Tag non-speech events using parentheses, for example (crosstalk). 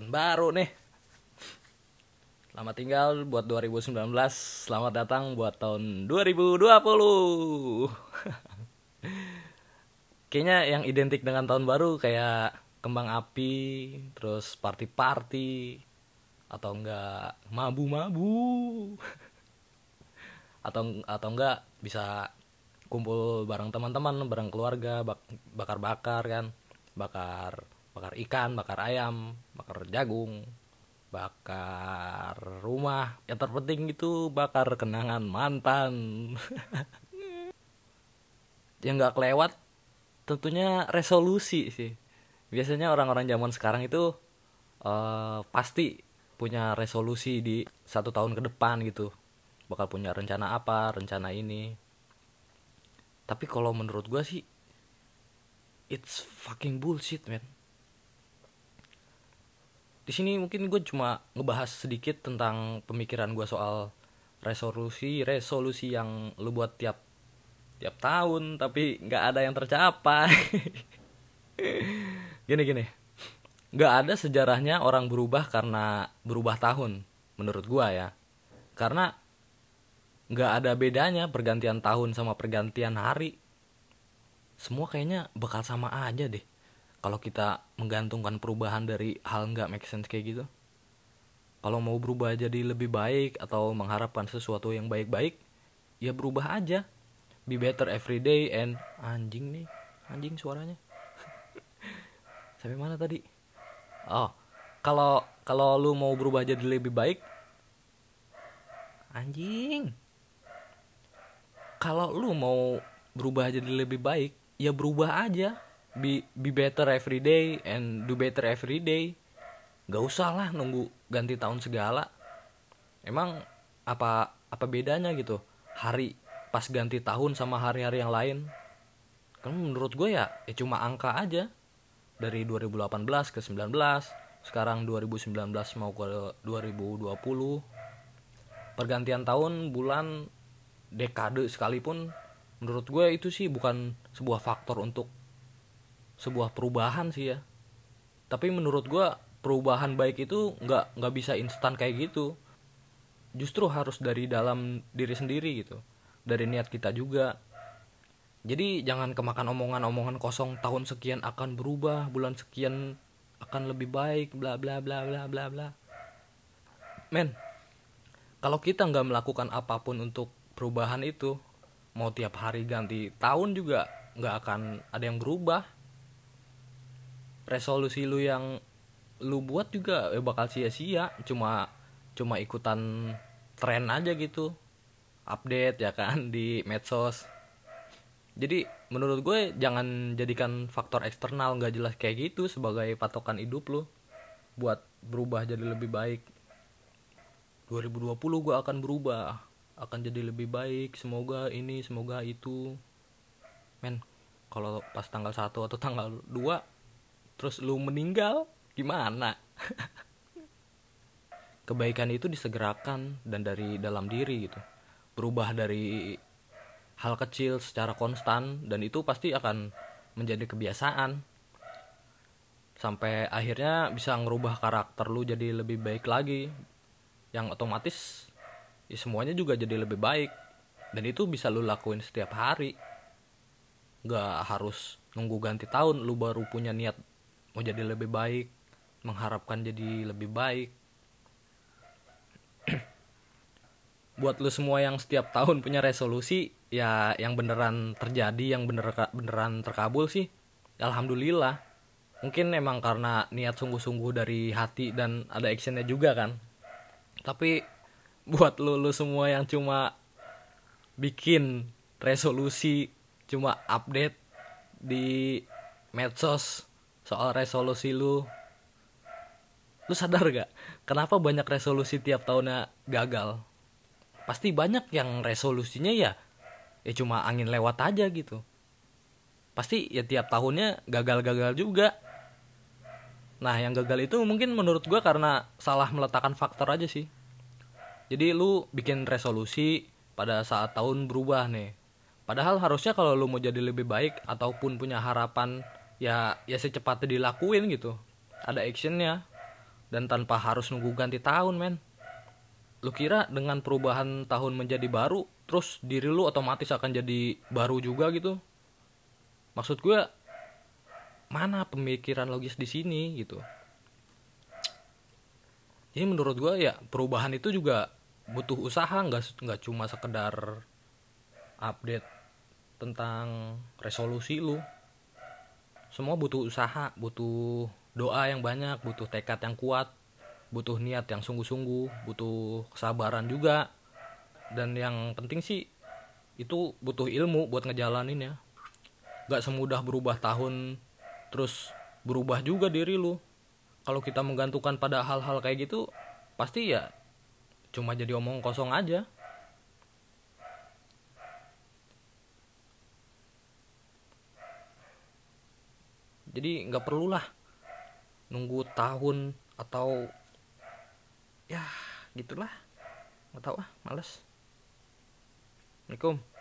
tahun baru nih. Selamat tinggal buat 2019, selamat datang buat tahun 2020. (laughs) Kayaknya yang identik dengan tahun baru kayak kembang api, terus party-party, atau enggak mabu-mabu. (laughs) atau atau enggak bisa kumpul bareng teman-teman, bareng keluarga, bak- bakar-bakar kan, bakar bakar ikan, bakar ayam, bakar jagung, bakar rumah. Yang terpenting itu bakar kenangan mantan. (laughs) Yang nggak kelewat tentunya resolusi sih. Biasanya orang-orang zaman sekarang itu eh, pasti punya resolusi di satu tahun ke depan gitu. Bakal punya rencana apa, rencana ini. Tapi kalau menurut gua sih it's fucking bullshit, man. Di sini mungkin gue cuma ngebahas sedikit tentang pemikiran gue soal resolusi, resolusi yang lu buat tiap tiap tahun tapi nggak ada yang tercapai. (laughs) gini gini, nggak ada sejarahnya orang berubah karena berubah tahun, menurut gua ya. Karena nggak ada bedanya pergantian tahun sama pergantian hari. Semua kayaknya bakal sama aja deh kalau kita menggantungkan perubahan dari hal nggak make sense kayak gitu kalau mau berubah jadi lebih baik atau mengharapkan sesuatu yang baik-baik ya berubah aja. Be better every day and anjing nih anjing suaranya. (laughs) Sampai mana tadi? Oh kalau kalau lu mau berubah jadi lebih baik anjing. Kalau lu mau berubah jadi lebih baik ya berubah aja be be better every day and do better every day. Gak usah lah nunggu ganti tahun segala. Emang apa apa bedanya gitu? Hari pas ganti tahun sama hari-hari yang lain? Kan menurut gue ya ya cuma angka aja. Dari 2018 ke 19 sekarang 2019 mau ke 2020 pergantian tahun bulan dekade sekalipun menurut gue itu sih bukan sebuah faktor untuk sebuah perubahan sih ya. Tapi menurut gue perubahan baik itu nggak nggak bisa instan kayak gitu. Justru harus dari dalam diri sendiri gitu. Dari niat kita juga. Jadi jangan kemakan omongan-omongan kosong tahun sekian akan berubah bulan sekian akan lebih baik bla bla bla bla bla bla. Men kalau kita nggak melakukan apa pun untuk perubahan itu mau tiap hari ganti tahun juga nggak akan ada yang berubah resolusi lu yang lu buat juga eh, bakal sia-sia. Cuma cuma ikutan tren aja gitu. Update ya kan (laughs) di medsos. Jadi menurut gue jangan jadikan faktor eksternal nggak jelas kayak gitu sebagai patokan hidup lu. Buat berubah jadi lebih baik. 2020 gue akan berubah. Akan jadi lebih baik. Semoga ini semoga itu. Men kalau pas tanggal 1 atau tanggal 2 terus lu meninggal gimana? (laughs) Kebaikan itu disegerakan dan dari dalam diri gitu. Berubah dari hal kecil secara konstan dan itu pasti akan menjadi kebiasaan. Sampai akhirnya bisa ngerubah karakter lu jadi lebih baik lagi. Yang otomatis ya semuanya juga jadi lebih baik. Dan itu bisa lu lakuin setiap hari. Nggak harus nunggu ganti tahun lu baru punya niat mau jadi lebih baik mengharapkan jadi lebih baik. (clears throat) Buat lu semua yang setiap tahun punya resolusi ya yang beneran terjadi yang bener beneran terkabul sih alhamdulillah. Mungkin emang karena niat sungguh-sungguh dari hati dan ada actionnya juga kan. Tapi buat lu lu semua yang cuma bikin resolusi cuma update di medsos soal resolusi lu. Lu sadar gak? Kenapa banyak resolusi tiap tahunnya gagal? Pasti banyak yang resolusinya ya ya cuma angin lewat aja gitu. Pasti ya tiap tahunnya gagal-gagal juga. Nah yang gagal itu mungkin menurut gue karena salah meletakkan faktor aja sih. Jadi lu bikin resolusi pada saat tahun berubah nih. Padahal harusnya kalau lu mau jadi lebih baik ataupun punya harapan ya ya secepatnya dilakuin gitu. Ada actionnya. Dan tanpa harus nunggu ganti tahun men. Lu kira dengan perubahan tahun menjadi baru terus diri lu otomatis akan jadi baru juga gitu? Maksud gue mana pemikiran logis di sini gitu? Jadi menurut gue ya perubahan itu juga butuh usaha nggak nggak cuma sekedar update tentang resolusi lu semua butuh usaha butuh doa yang banyak butuh tekad yang kuat butuh niat yang sungguh-sungguh butuh kesabaran juga. Dan yang penting sih itu butuh ilmu buat ngejalanin ya. Gak semudah berubah tahun terus berubah juga diri lu. Kalau kita menggantungkan pada hal-hal kayak gitu pasti ya cuma jadi omong kosong aja jadi nggak perlulah nunggu tahun atau ya gitulah. Nggak tahu ah males. Assalamualaikum